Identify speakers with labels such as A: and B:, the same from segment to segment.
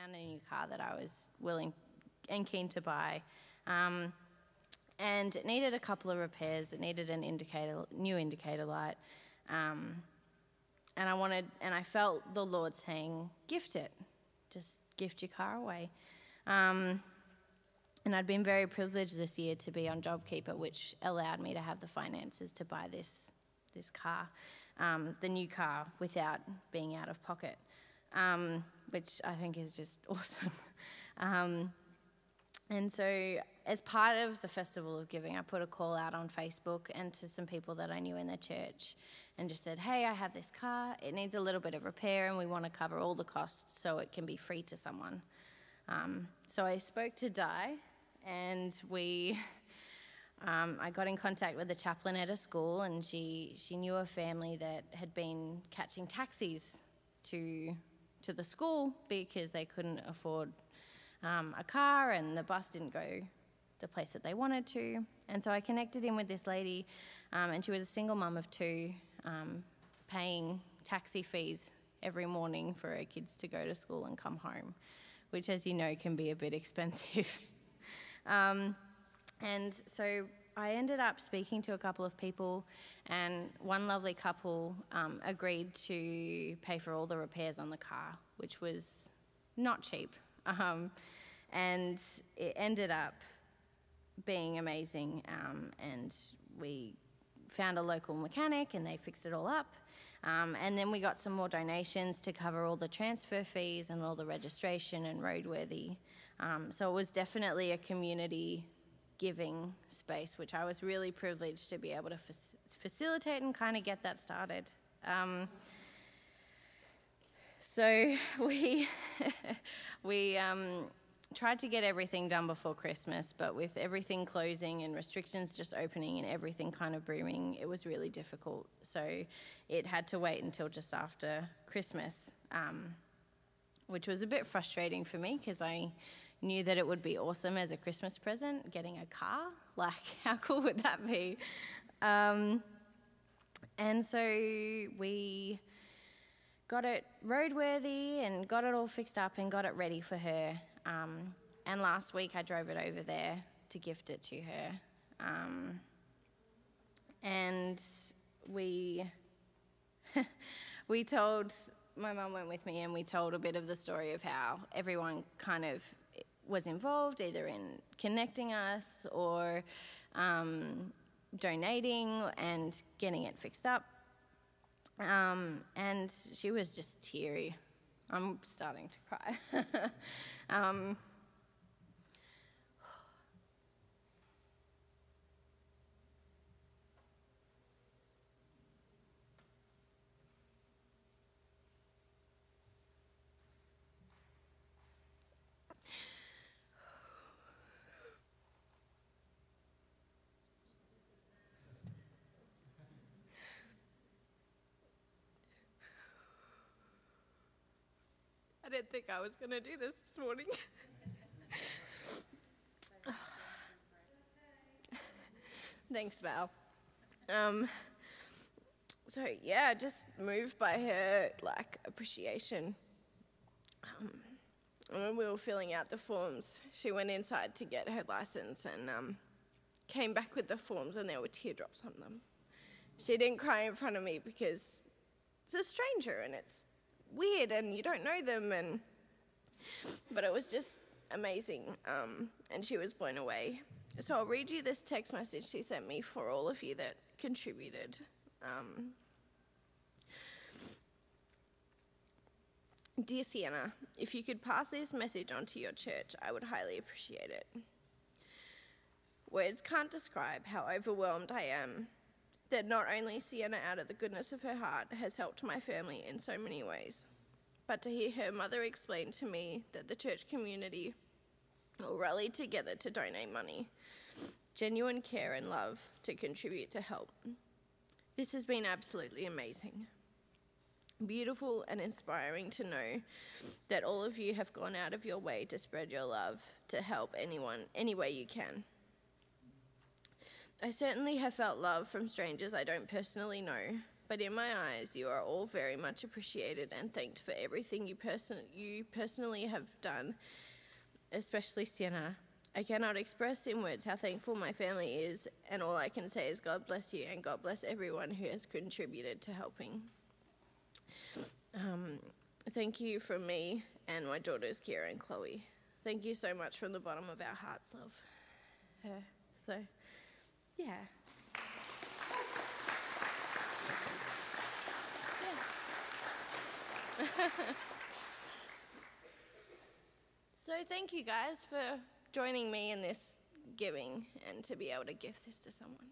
A: found a new car that I was willing and keen to buy. Um, and it needed a couple of repairs. It needed an indicator, new indicator light. Um, and I wanted, and I felt the Lord saying, gift it. Just gift your car away. Um, and I'd been very privileged this year to be on JobKeeper, which allowed me to have the finances to buy this, this car, um, the new car, without being out of pocket, um, which I think is just awesome. Um, and so, as part of the Festival of Giving, I put a call out on Facebook and to some people that I knew in the church and just said, Hey, I have this car. It needs a little bit of repair, and we want to cover all the costs so it can be free to someone. Um, so I spoke to Di, and we. Um, I got in contact with the chaplain at a school, and she, she knew a family that had been catching taxis to, to the school because they couldn't afford um, a car and the bus didn't go the place that they wanted to. And so I connected in with this lady, um, and she was a single mum of two, um, paying taxi fees every morning for her kids to go to school and come home, which, as you know, can be a bit expensive. Um, and so I ended up speaking to a couple of people, and one lovely couple um, agreed to pay for all the repairs on the car, which was not cheap. Um, and it ended up being amazing. Um, and we found a local mechanic and they fixed it all up. Um, and then we got some more donations to cover all the transfer fees and all the registration and roadworthy. Um, so it was definitely a community giving space, which I was really privileged to be able to fa- facilitate and kind of get that started. Um, so we we um, tried to get everything done before Christmas, but with everything closing and restrictions just opening and everything kind of booming, it was really difficult. So it had to wait until just after Christmas, um, which was a bit frustrating for me because I knew that it would be awesome as a Christmas present getting a car. Like, how cool would that be? Um, and so we got it roadworthy and got it all fixed up and got it ready for her. Um, and last week I drove it over there to gift it to her. Um, and we we told my mum went with me and we told a bit of the story of how everyone kind of was involved either in connecting us or um, donating and getting it fixed up um, and she was just teary. I'm starting to cry. um, I didn't think I was going to do this this morning. Thanks, Val. Um, so yeah, just moved by her like appreciation. Um, when we were filling out the forms, she went inside to get her license and um, came back with the forms, and there were teardrops on them. She didn't cry in front of me because it's a stranger and it's weird and you don't know them and but it was just amazing um, and she was blown away. So i'll read you this text message she sent me for all of you that contributed um, dear sienna if you could pass this message on to your church i would highly appreciate it. Words can't describe how overwhelmed i am that not only Sienna, out of the goodness of her heart, has helped my family in so many ways, but to hear her mother explain to me that the church community will rally together to donate money, genuine care and love to contribute to help. This has been absolutely amazing. Beautiful and inspiring to know that all of you have gone out of your way to spread your love to help anyone any way you can. I certainly have felt love from strangers I don't personally know,
B: but in my eyes, you are all very much appreciated and thanked for everything you, person- you personally have done, especially Sienna. I cannot express in words how thankful my family is, and all I can say is God bless you and God bless everyone who has contributed to helping. Um, thank you from me and my daughters, Kira and Chloe. Thank you so much from the bottom of our hearts, love. So, yeah. so, thank you guys for joining me in this giving and to be able to give this to someone.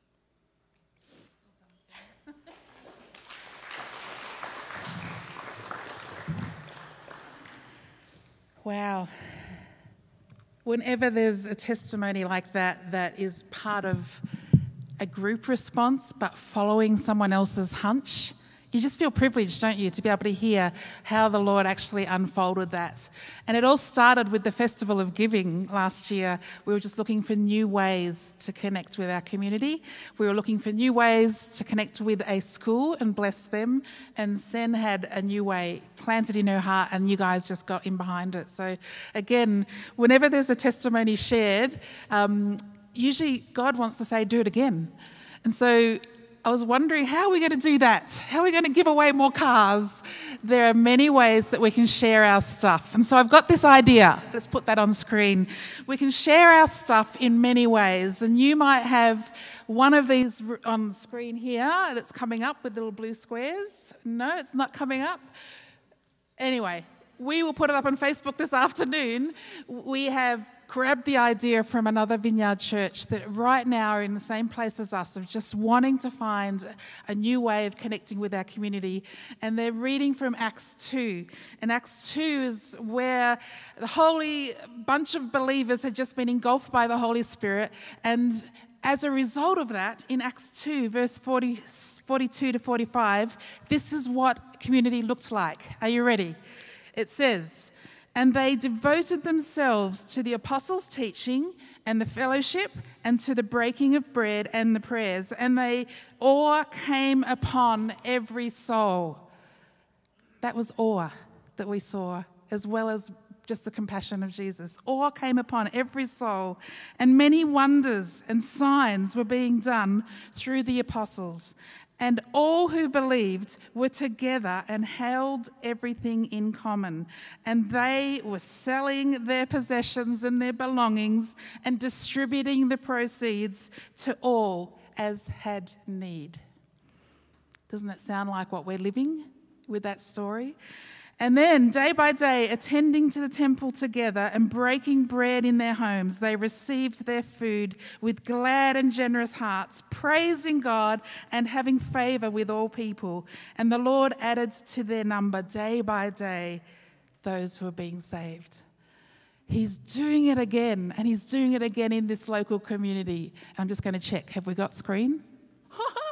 C: Wow. Whenever there's a testimony like that, that is part of a group response, but following someone else's hunch, you just feel privileged, don't you, to be able to hear how the Lord actually unfolded that. And it all started with the Festival of Giving last year. We were just looking for new ways to connect with our community. We were looking for new ways to connect with a school and bless them. And Sen had a new way planted in her heart, and you guys just got in behind it. So, again, whenever there's a testimony shared, um, usually God wants to say, do it again. And so I was wondering, how are we going to do that? How are we going to give away more cars? There are many ways that we can share our stuff. And so I've got this idea. Let's put that on screen. We can share our stuff in many ways. And you might have one of these on the screen here that's coming up with little blue squares. No, it's not coming up. Anyway, we will put it up on Facebook this afternoon. We have grabbed the idea from another vineyard church that right now are in the same place as us of just wanting to find a new way of connecting with our community. And they're reading from Acts 2. And Acts 2 is where the holy bunch of believers had just been engulfed by the Holy Spirit. And as a result of that, in Acts 2, verse 40, 42 to 45, this is what community looked like. Are you ready? It says, and they devoted themselves to the apostles' teaching and the fellowship and to the breaking of bread and the prayers. And they awe came upon every soul. That was awe that we saw, as well as just the compassion of Jesus. Awe came upon every soul, and many wonders and signs were being done through the apostles. And all who believed were together and held everything in common. And they were selling their possessions and their belongings and distributing the proceeds to all as had need. Doesn't that sound like what we're living with that story? And then, day by day, attending to the temple together and breaking bread in their homes, they received their food with glad and generous hearts, praising God and having favor with all people. And the Lord added to their number day by day those who are being saved. He's doing it again, and he's doing it again in this local community. I'm just going to check. Have we got screen?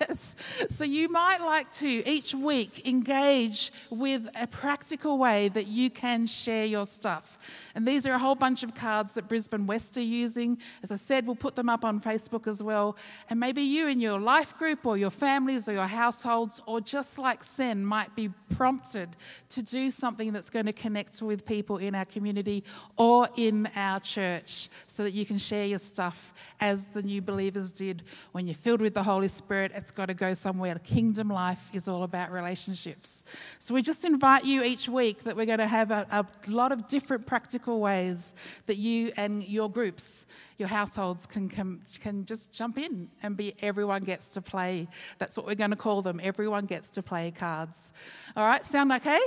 C: yes. So you might like to each week engage with a practical way that you can share your stuff. And these are a whole bunch of cards that Brisbane West are using. As I said, we'll put them up on Facebook as well. And maybe you in your life group or your families or your households, or just like Sen, might be prompted to do something that's going to connect with people in our community or in our church so that you can share your stuff as the new believers did. When you're filled with the Holy Spirit, it's got to go somewhere. Kingdom life is all about relationships. So we just invite you each week that we're going to have a, a lot of different practical practical ways that you and your groups, your households can, can, can just jump in and be everyone gets to play. That's what we're going to call them. Everyone gets to play cards. All right, sound okay?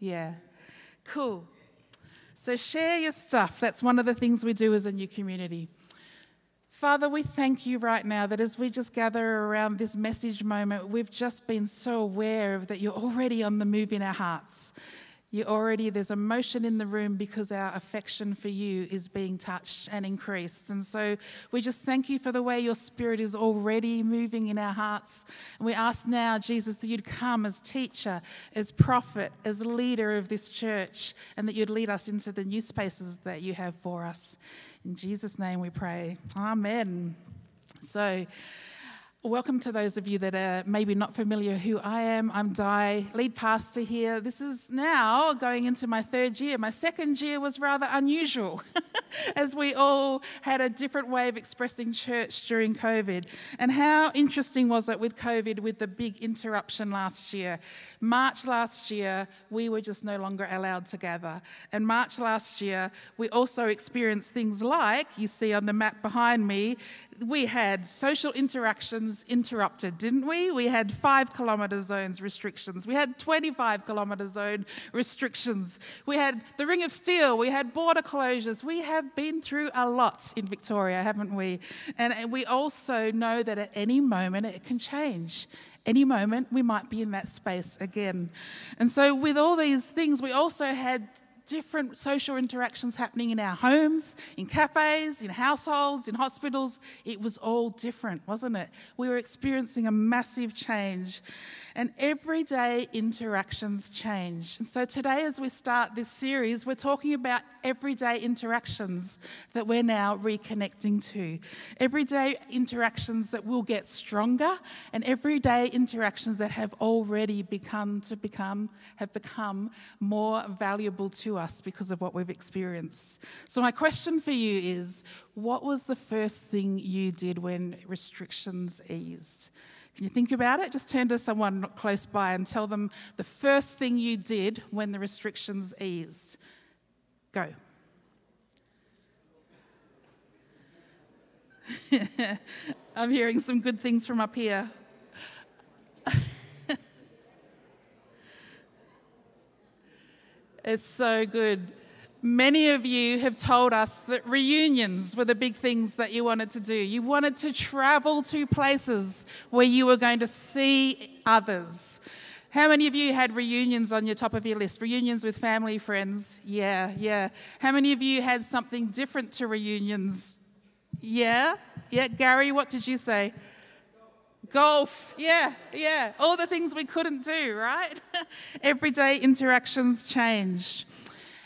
C: Yeah. Cool. So share your stuff. That's one of the things we do as a new community. Father, we thank you right now that as we just gather around this message moment, we've just been so aware of that you're already on the move in our hearts. You already, there's emotion in the room because our affection for you is being touched and increased. And so we just thank you for the way your spirit is already moving in our hearts. And we ask now, Jesus, that you'd come as teacher, as prophet, as leader of this church, and that you'd lead us into the new spaces that you have for us. In Jesus' name we pray. Amen. So, Welcome to those of you that are maybe not familiar who I am. I'm Di, lead pastor here. This is now going into my third year. My second year was rather unusual as we all had a different way of expressing church during COVID. And how interesting was it with COVID with the big interruption last year? March last year, we were just no longer allowed to gather. And March last year, we also experienced things like you see on the map behind me, we had social interactions interrupted, didn't we? We had five kilometre zones restrictions. We had 25 kilometre zone restrictions. We had the Ring of Steel. We had border closures. We have been through a lot in Victoria, haven't we? And we also know that at any moment it can change any moment we might be in that space again. And so, with all these things, we also had different social interactions happening in our homes, in cafes, in households, in hospitals. It was all different, wasn't it? We were experiencing a massive change, and everyday interactions change. And so today, as we start this series, we're talking about everyday interactions that we're now reconnecting to. Everyday interactions that will get stronger, and everyday interactions that have already begun to become, have become more valuable to us because of what we've experienced. So, my question for you is what was the first thing you did when restrictions eased? Can you think about it? Just turn to someone close by and tell them the first thing you did when the restrictions eased. Go. I'm hearing some good things from up here. It's so good. Many of you have told us that reunions were the big things that you wanted to do. You wanted to travel to places where you were going to see others. How many of you had reunions on your top of your list? Reunions with family, friends? Yeah, yeah. How many of you had something different to reunions? Yeah, yeah. Gary, what did you say? Golf, yeah, yeah. All the things we couldn't do, right? Everyday interactions changed.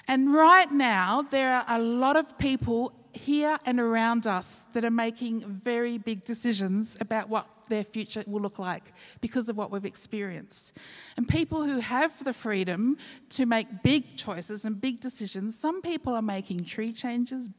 C: And right now, there are a lot of people here and around us that are making very big decisions about what their future will look like because of what we've experienced. And people who have the freedom to make big choices and big decisions, some people are making tree changes,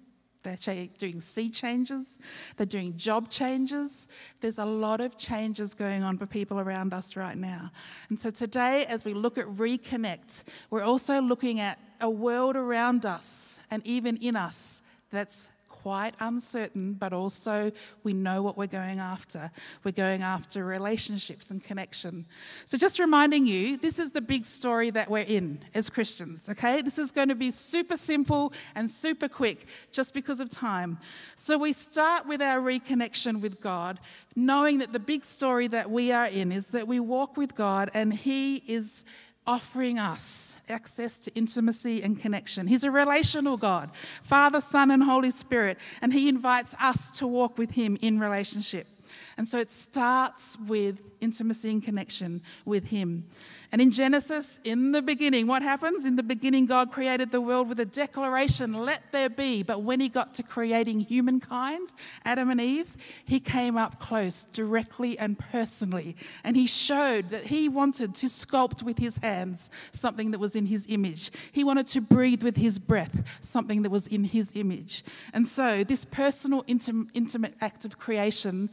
C: they're doing sea changes, they're doing job changes. There's a lot of changes going on for people around us right now. And so today, as we look at Reconnect, we're also looking at a world around us and even in us that's quite uncertain, but also we know what we're going after. We're going after relationships and connection. So, just reminding you, this is the big story that we're in as Christians, okay? This is going to be super simple and super quick just because of time. So, we start with our reconnection with God, knowing that the big story that we are in is that we walk with God and He is offering us access to intimacy and connection. He's a relational God, Father, Son, and Holy Spirit, and He invites us to walk with Him in relationship. And so it starts with intimacy and connection with Him. And in Genesis, in the beginning, what happens? In the beginning, God created the world with a declaration, let there be. But when He got to creating humankind, Adam and Eve, He came up close, directly and personally. And He showed that He wanted to sculpt with His hands something that was in His image. He wanted to breathe with His breath something that was in His image. And so, this personal, intimate act of creation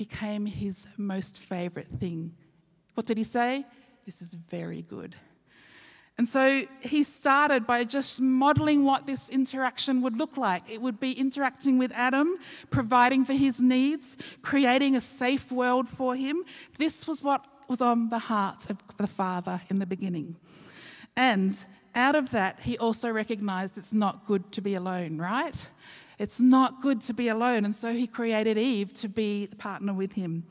C: became his most favorite thing. What did he say? This is very good. And so he started by just modeling what this interaction would look like. It would be interacting with Adam, providing for his needs, creating a safe world for him. This was what was on the heart of the Father in the beginning. And out of that, he also recognized it's not good to be alone, right? It's not good to be alone. And so he created Eve to be the partner with him.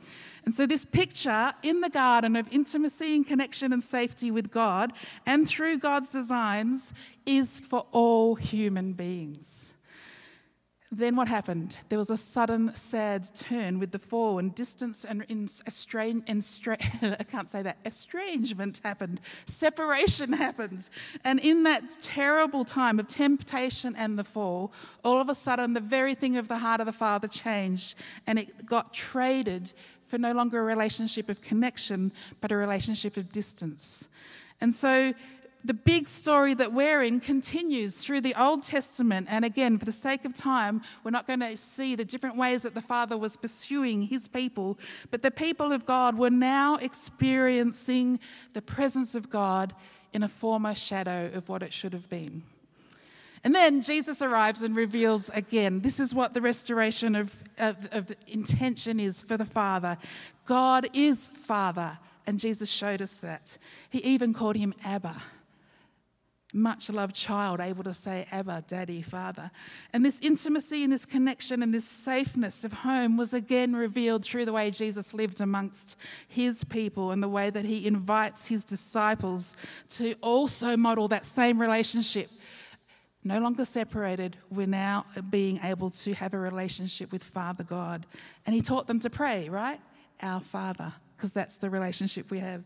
C: And so, this picture in the garden of intimacy and connection and safety with God and through God's designs is for all human beings. Then what happened? There was a sudden sad turn with the fall, and distance and estrange, I can't say that, estrangement happened, separation happened. And in that terrible time of temptation and the fall, all of a sudden the very thing of the heart of the Father changed, and it got traded for no longer a relationship of connection, but a relationship of distance. And so the big story that we're in continues through the Old Testament. And again, for the sake of time, we're not going to see the different ways that the Father was pursuing his people. But the people of God were now experiencing the presence of God in a former shadow of what it should have been. And then Jesus arrives and reveals again this is what the restoration of, of, of, intention is for the Father. God is Father, and Jesus showed us that. He even called him Abba much loved child able to say, Abba, Daddy, Father. And this intimacy and this connection and this safeness of home was again revealed through the way Jesus lived amongst his people and the way that he invites his disciples to also model that same relationship. No longer separated, we're now being able to have a relationship with Father God. And he taught them to pray, right? Our Father because that's the relationship we have.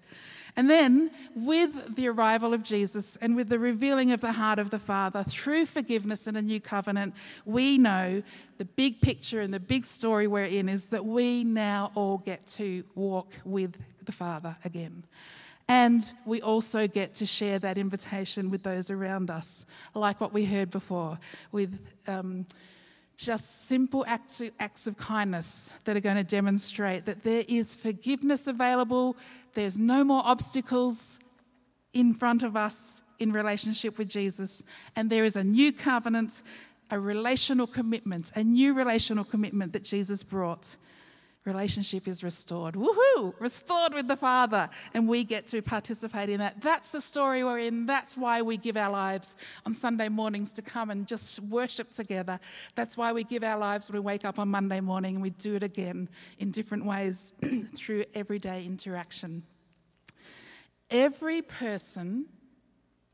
C: And then, with the arrival of Jesus and with the revealing of the heart of the Father through forgiveness and a new covenant, we know the big picture and the big story we're in is that we now all get to walk with the Father again. And we also get to share that invitation with those around us, like what we heard before with. Um, just simple acts, acts of kindness that are going to demonstrate that there is forgiveness available, there's no more obstacles in front of us in relationship with Jesus, and there is a new covenant, a relational commitment, a new relational commitment that Jesus brought relationship is restored. Woohoo! Restored with the Father. And we get to participate in that. That's the story we're in. That's why we give our lives on Sunday mornings to come and just worship together. That's why we give our lives when we wake up on Monday morning and we do it again in different ways through everyday interaction. Every person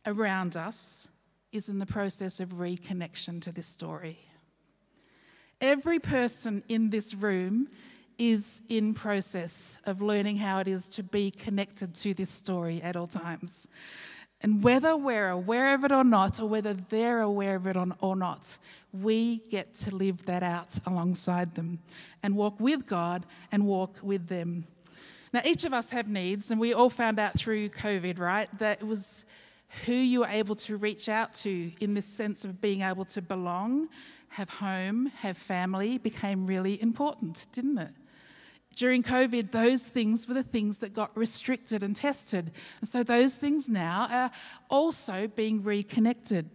C: around us is in the process of reconnection to this story. Every person in this room is in process of learning how it is to be connected to this story at all times. And whether we're aware of it or not, or whether they're aware of it or not, we get to live that out alongside them and walk with God and walk with them. Now, each of us have needs, and we all found out through COVID, right, that it was who you were able to reach out to in this sense of being able to belong, have home, have family became really important, didn't it? During COVID, those things were the things that got restricted and tested. And so those things now are also being reconnected.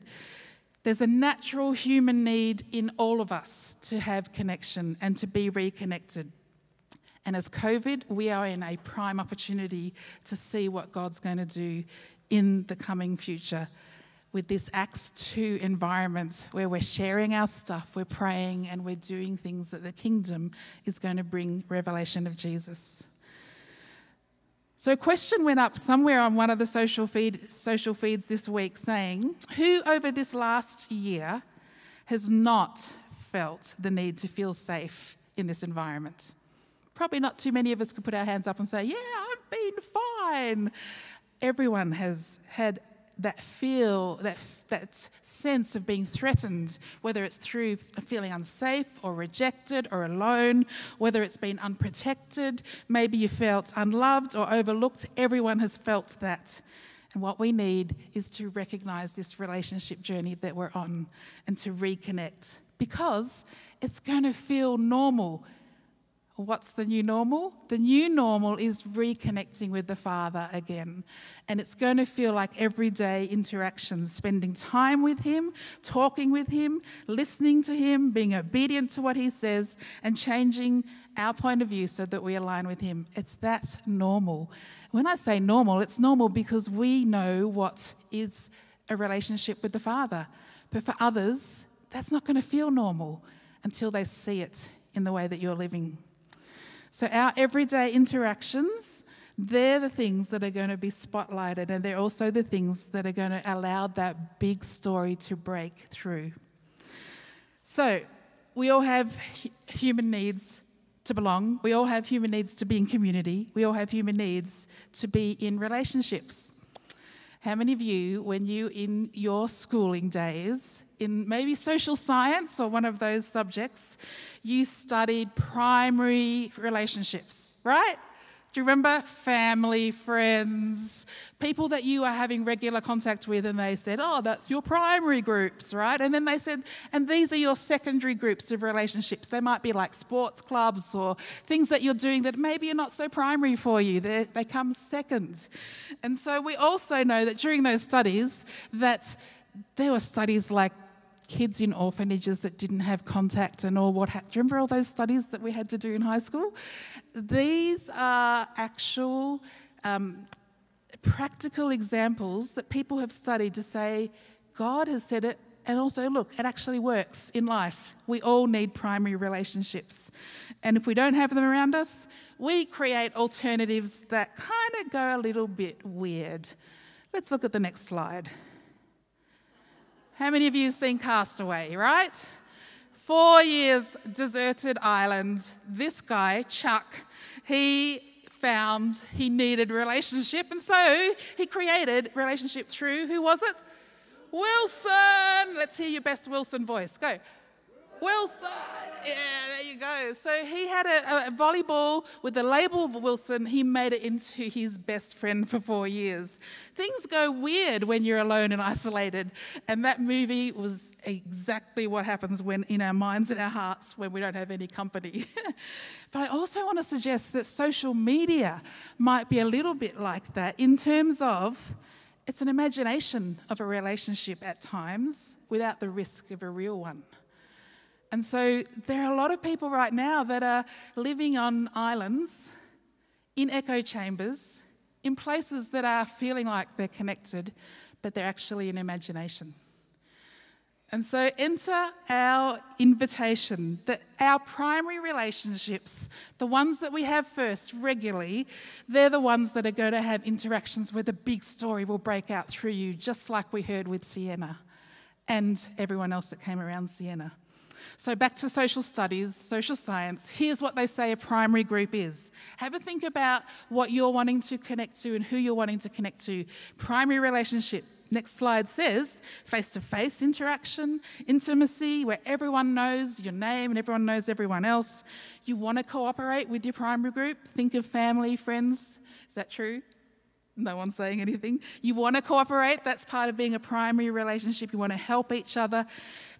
C: There's a natural human need in all of us to have connection and to be reconnected. And as COVID, we are in a prime opportunity to see what God's going to do in the coming future with this Acts 2 environment where we're sharing our stuff, we're praying, and we're doing things that the kingdom is going to bring revelation of Jesus. So, a question went up somewhere on one of the social, feed, social feeds this week saying, Who over this last year has not felt the need to feel safe in this environment? Probably not too many of us could put our hands up and say, Yeah, I've been fine. Everyone has had that feel, that, that sense of being threatened, whether it's through feeling unsafe or rejected or alone, whether it's been unprotected, maybe you felt unloved or overlooked, everyone has felt that. And what we need is to recognize this relationship journey that we're on and to reconnect because it's going to feel normal What's the new normal? The new normal is reconnecting with the Father again. And it's going to feel like everyday interactions, spending time with Him, talking with Him, listening to Him, being obedient to what He says, and changing our point of view so that we align with Him. It's that normal. When I say normal, it's normal because we know what is a relationship with the Father. But for others, that's not going to feel normal until they see it in the way that you're living. So, our everyday interactions, they're the things that are going to be spotlighted, and they're also the things that are going to allow that big story to break through. So, we all have human needs to belong, we all have human needs to be in community, we all have human needs to be in relationships. How many of you, when you in your schooling days, in maybe social science or one of those subjects, you studied primary relationships, right? Do you remember family, friends, people that you are having regular contact with, and they said, Oh, that's your primary groups, right? And then they said, And these are your secondary groups of relationships. They might be like sports clubs or things that you're doing that maybe are not so primary for you. They, they come second. And so we also know that during those studies, that there were studies like kids in orphanages that didn't have contact and all what happened. remember all those studies that we had to do in high school? These are actual um, practical examples that people have studied to say god has said it and also look it actually works in life. We all need primary relationships. And if we don't have them around us we create alternatives that kind of go a little bit weird. Let's look at the next slide how many of you seen Castaway, right? Four years deserted island. This guy, Chuck, he found he needed relationship, and so he created relationship through who was it? Wilson. Let's hear your best Wilson voice. Go. Wilson. Yeah, there you go. So he had a, a, volleyball with the label of Wilson. He made it into his best friend for four years. Things go weird when you're alone and isolated. And that movie was exactly what happens when in our minds and our hearts when we don't have any company. but I also want to suggest that social media might be a little bit like that in terms of it's an imagination of a relationship at times without the risk of a real one. And so there are a lot of people right now that are living on islands, in echo chambers, in places that are feeling like they're connected, but they're actually in imagination. And so enter our invitation that our primary relationships, the ones that we have first regularly, they're the ones that are going to have interactions where the big story will break out through you, just like we heard with Sienna and everyone else that came around Sienna. So, back to social studies, social science, here's what they say a primary group is. Have a think about what you're wanting to connect to and who you're wanting to connect to. Primary relationship. Next slide says face to face interaction, intimacy, where everyone knows your name and everyone knows everyone else. You want to cooperate with your primary group. Think of family, friends. Is that true? No one's saying anything. You want to cooperate. That's part of being a primary relationship. You want to help each other.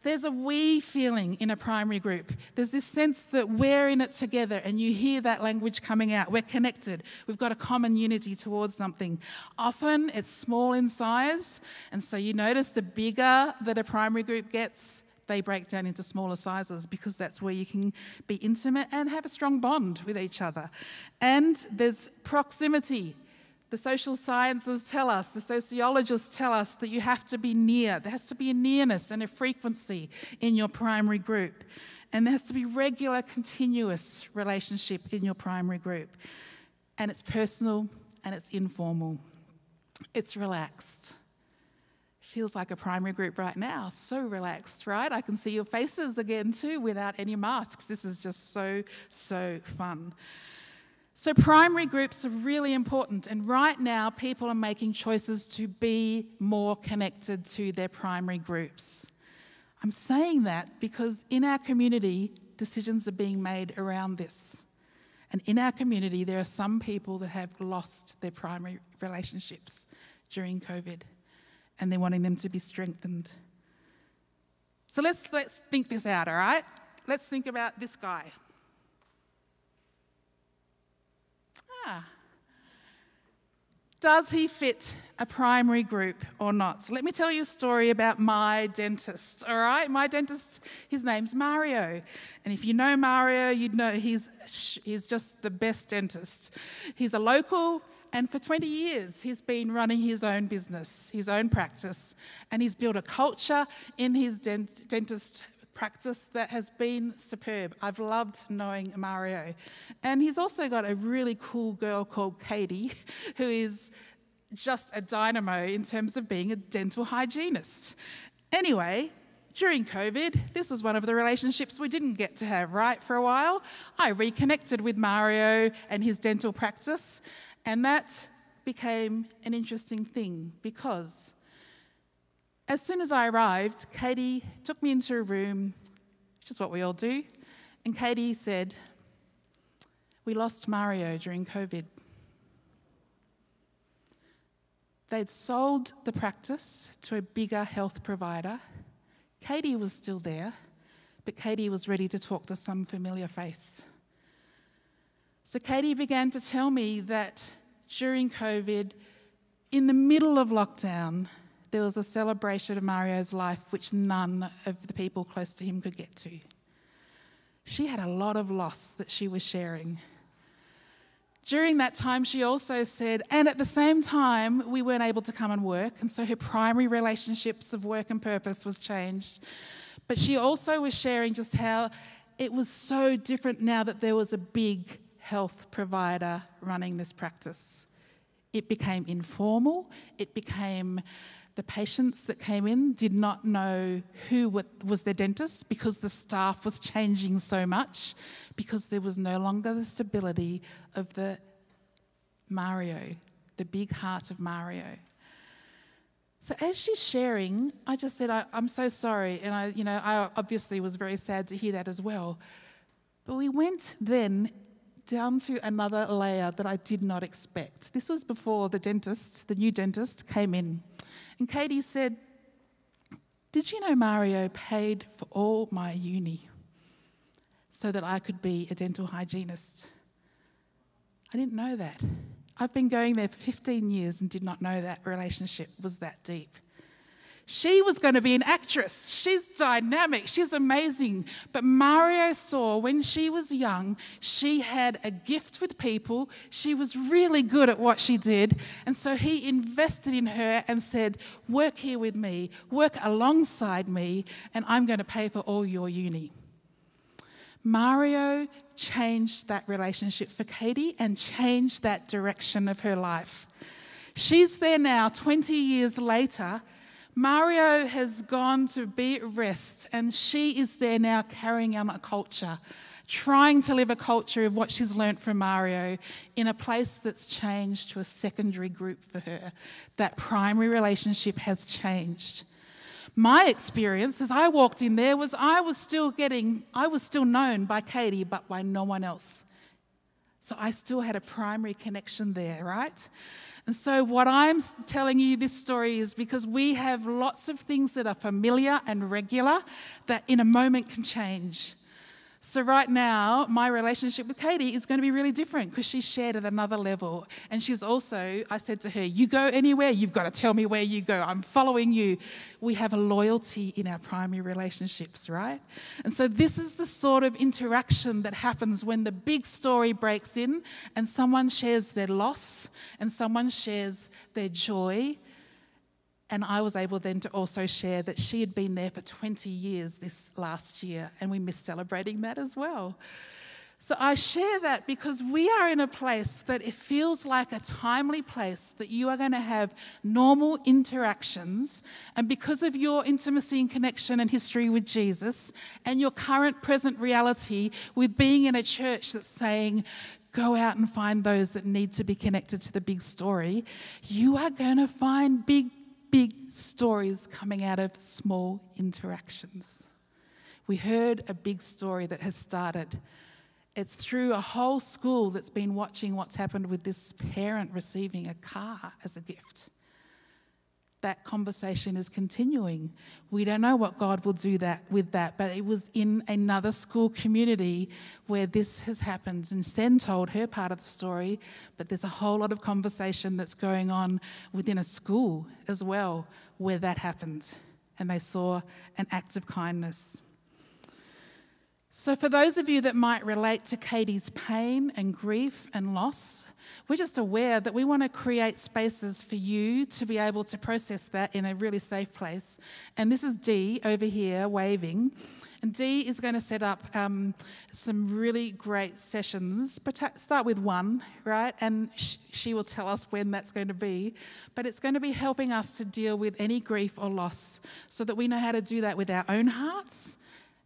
C: There's a we feeling in a primary group. There's this sense that we're in it together, and you hear that language coming out. We're connected. We've got a common unity towards something. Often it's small in size, and so you notice the bigger that a primary group gets, they break down into smaller sizes because that's where you can be intimate and have a strong bond with each other. And there's proximity. The social sciences tell us, the sociologists tell us that you have to be near. There has to be a nearness and a frequency in your primary group. And there has to be regular, continuous relationship in your primary group. And it's personal and it's informal. It's relaxed. Feels like a primary group right now. So relaxed, right? I can see your faces again too without any masks. This is just so, so fun. So, primary groups are really important, and right now, people are making choices to be more connected to their primary groups. I'm saying that because in our community, decisions are being made around this. And in our community, there are some people that have lost their primary relationships during COVID, and they're wanting them to be strengthened. So, let's, let's think this out, all right? Let's think about this guy. Does he fit a primary group or not? So let me tell you a story about my dentist, all right? My dentist, his name's Mario. And if you know Mario, you'd know he's, he's just the best dentist. He's a local, and for 20 years, he's been running his own business, his own practice, and he's built a culture in his dent- dentist practice that has been superb. I've loved knowing Mario. And he's also got a really cool girl called Katie, who is just a dynamo in terms of being a dental hygienist. Anyway, during COVID, this was one of the relationships we didn't get to have, right, for a while. I reconnected with Mario and his dental practice, and that became an interesting thing because as soon as I arrived, Katie took me into a room, which is what we all do, and Katie said, We lost Mario during COVID. They'd sold the practice to a bigger health provider. Katie was still there, but Katie was ready to talk to some familiar face. So Katie began to tell me that during COVID, in the middle of lockdown, there was a celebration of Mario's life which none of the people close to him could get to. She had a lot of loss that she was sharing. During that time, she also said, and at the same time, we weren't able to come and work, and so her primary relationships of work and purpose was changed. But she also was sharing just how it was so different now that there was a big health provider running this practice. It became informal, it became the patients that came in did not know who was their dentist because the staff was changing so much, because there was no longer the stability of the Mario, the big heart of Mario. So as she's sharing, I just said, I, am so sorry. And I, you know, I obviously was very sad to hear that as well. But we went then down to another layer that I did not expect. This was before the dentist, the new dentist, came in. And Katie said, Did you know Mario paid for all my uni so that I could be a dental hygienist? I didn't know that. I've been going there for 15 years and did not know that relationship was that deep. She was going to be an actress. She's dynamic. She's amazing. But Mario saw when she was young, she had a gift with people. She was really good at what she did. And so he invested in her and said, Work here with me, work alongside me, and I'm going to pay for all your uni. Mario changed that relationship for Katie and changed that direction of her life. She's there now, 20 years later Mario has gone to be at rest, and she is there now carrying on a culture, trying to live a culture of what she's learnt from Mario in a place that's changed to a secondary group for her. That primary relationship has changed. My experience as I walked in there was I was still getting, I was still known by Katie, but by no one else. So I still had a primary connection there, right? And so, what I'm telling you this story is because we have lots of things that are familiar and regular that in a moment can change. So, right now, my relationship with Katie is going to be really different because she's shared at another level. And she's also, I said to her, You go anywhere, you've got to tell me where you go. I'm following you. We have a loyalty in our primary relationships, right? And so, this is the sort of interaction that happens when the big story breaks in and someone shares their loss and someone shares their joy and I was able then to also share that she had been there for 20 years this last year, and we missed celebrating that as well. So I share that because we are in a place that it feels like a timely place that you are going to have normal interactions. And because of your intimacy and connection and history with Jesus and your current present reality with being in a church that's saying, go out and find those that need to be connected to the big story, you are going to find big big stories coming out of small interactions. We heard a big story that has started. It's through a whole school that's been watching what's happened with this parent receiving a car as a gift that conversation is continuing. We don't know what God will do that with that, but it was in another school community where this has happened. And Sen told her part of the story, but there's a whole lot of conversation that's going on within a school as well where that happened. And they saw an act of kindness. So, for those of you that might relate to Katie's pain and grief and loss, we're just aware that we want to create spaces for you to be able to process that in a really safe place. And this is Dee over here waving. And Dee is going to set up um, some really great sessions. But start with one, right? And sh- she will tell us when that's going to be. But it's going to be helping us to deal with any grief or loss so that we know how to do that with our own hearts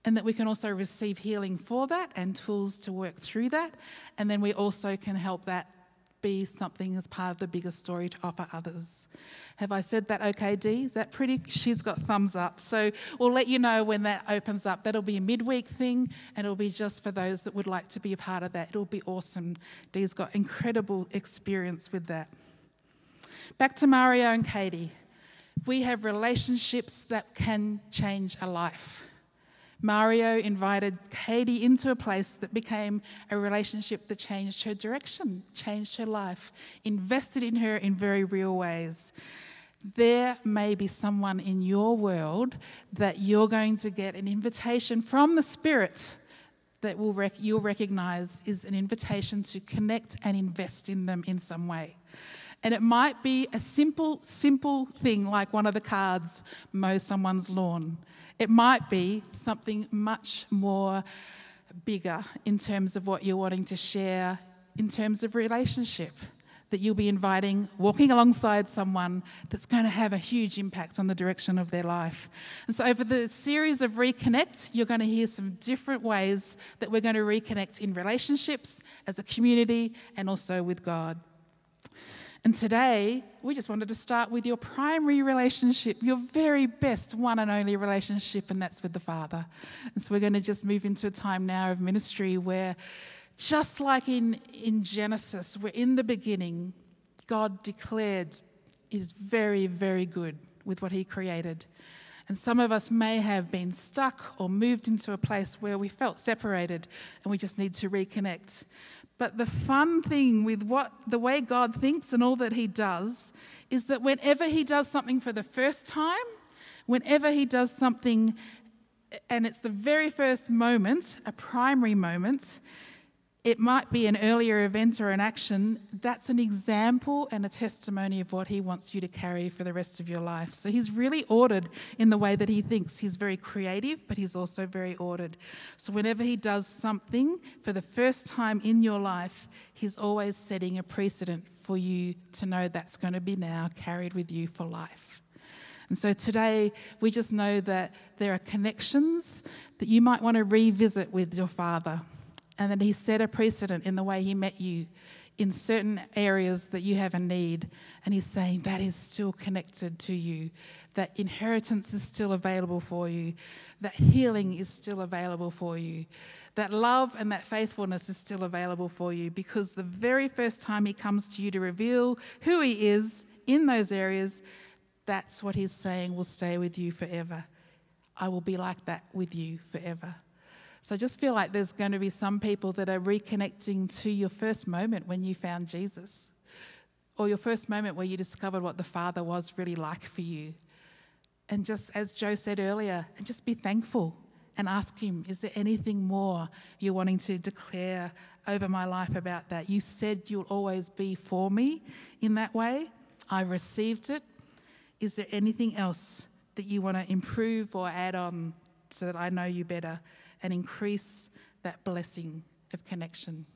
C: and that we can also receive healing for that and tools to work through that. And then we also can help that be something as part of the bigger story to offer others. Have I said that okay, Dee? Is that pretty? She's got thumbs up. So we'll let you know when that opens up. That'll be a midweek thing and it'll be just for those that would like to be a part of that. It'll be awesome. Dee's got incredible experience with that. Back to Mario and Katie. We have relationships that can change a life. Mario invited Katie into a place that became a relationship that changed her direction, changed her life, invested in her in very real ways. There may be someone in your world that you're going to get an invitation from the Spirit that will rec- you'll recognize is an invitation to connect and invest in them in some way. And it might be a simple, simple thing like one of the cards mow someone's lawn. It might be something much more bigger in terms of what you're wanting to share in terms of relationship that you'll be inviting, walking alongside someone that's going to have a huge impact on the direction of their life. And so, over the series of Reconnect, you're going to hear some different ways that we're going to reconnect in relationships, as a community, and also with God. And today, we just wanted to start with your primary relationship, your very best one and only relationship, and that's with the Father. And so we're going to just move into a time now of ministry where, just like in, in Genesis, where in the beginning, God declared is very, very good with what He created. And some of us may have been stuck or moved into a place where we felt separated and we just need to reconnect. But the fun thing with what the way God thinks and all that he does is that whenever he does something for the first time, whenever he does something and it's the very first moment, a primary moment, it might be an earlier event or an action, that's an example and a testimony of what he wants you to carry for the rest of your life. So he's really ordered in the way that he thinks. He's very creative, but he's also very ordered. So whenever he does something for the first time in your life, he's always setting a precedent for you to know that's going to be now carried with you for life. And so today, we just know that there are connections that you might want to revisit with your Father and that He set a precedent in the way He met you in certain areas that you have a need. And He's saying that is still connected to you, that inheritance is still available for you, that healing is still available for you, that love and that faithfulness is still available for you because the very first time He comes to you to reveal who He is in those areas, that's what He's saying will stay with you forever. I will be like that with you forever. So I just feel like there's going to be some people that are reconnecting to your first moment when you found Jesus, or your first moment where you discovered what the Father was really like for you. And just as Joe said earlier, and just be thankful and ask Him, is there anything more you're wanting to declare over my life about that? You said you'll always be for me in that way. I received it. Is there anything else that you want to improve or add on so that I know you better? And increase that blessing of connection.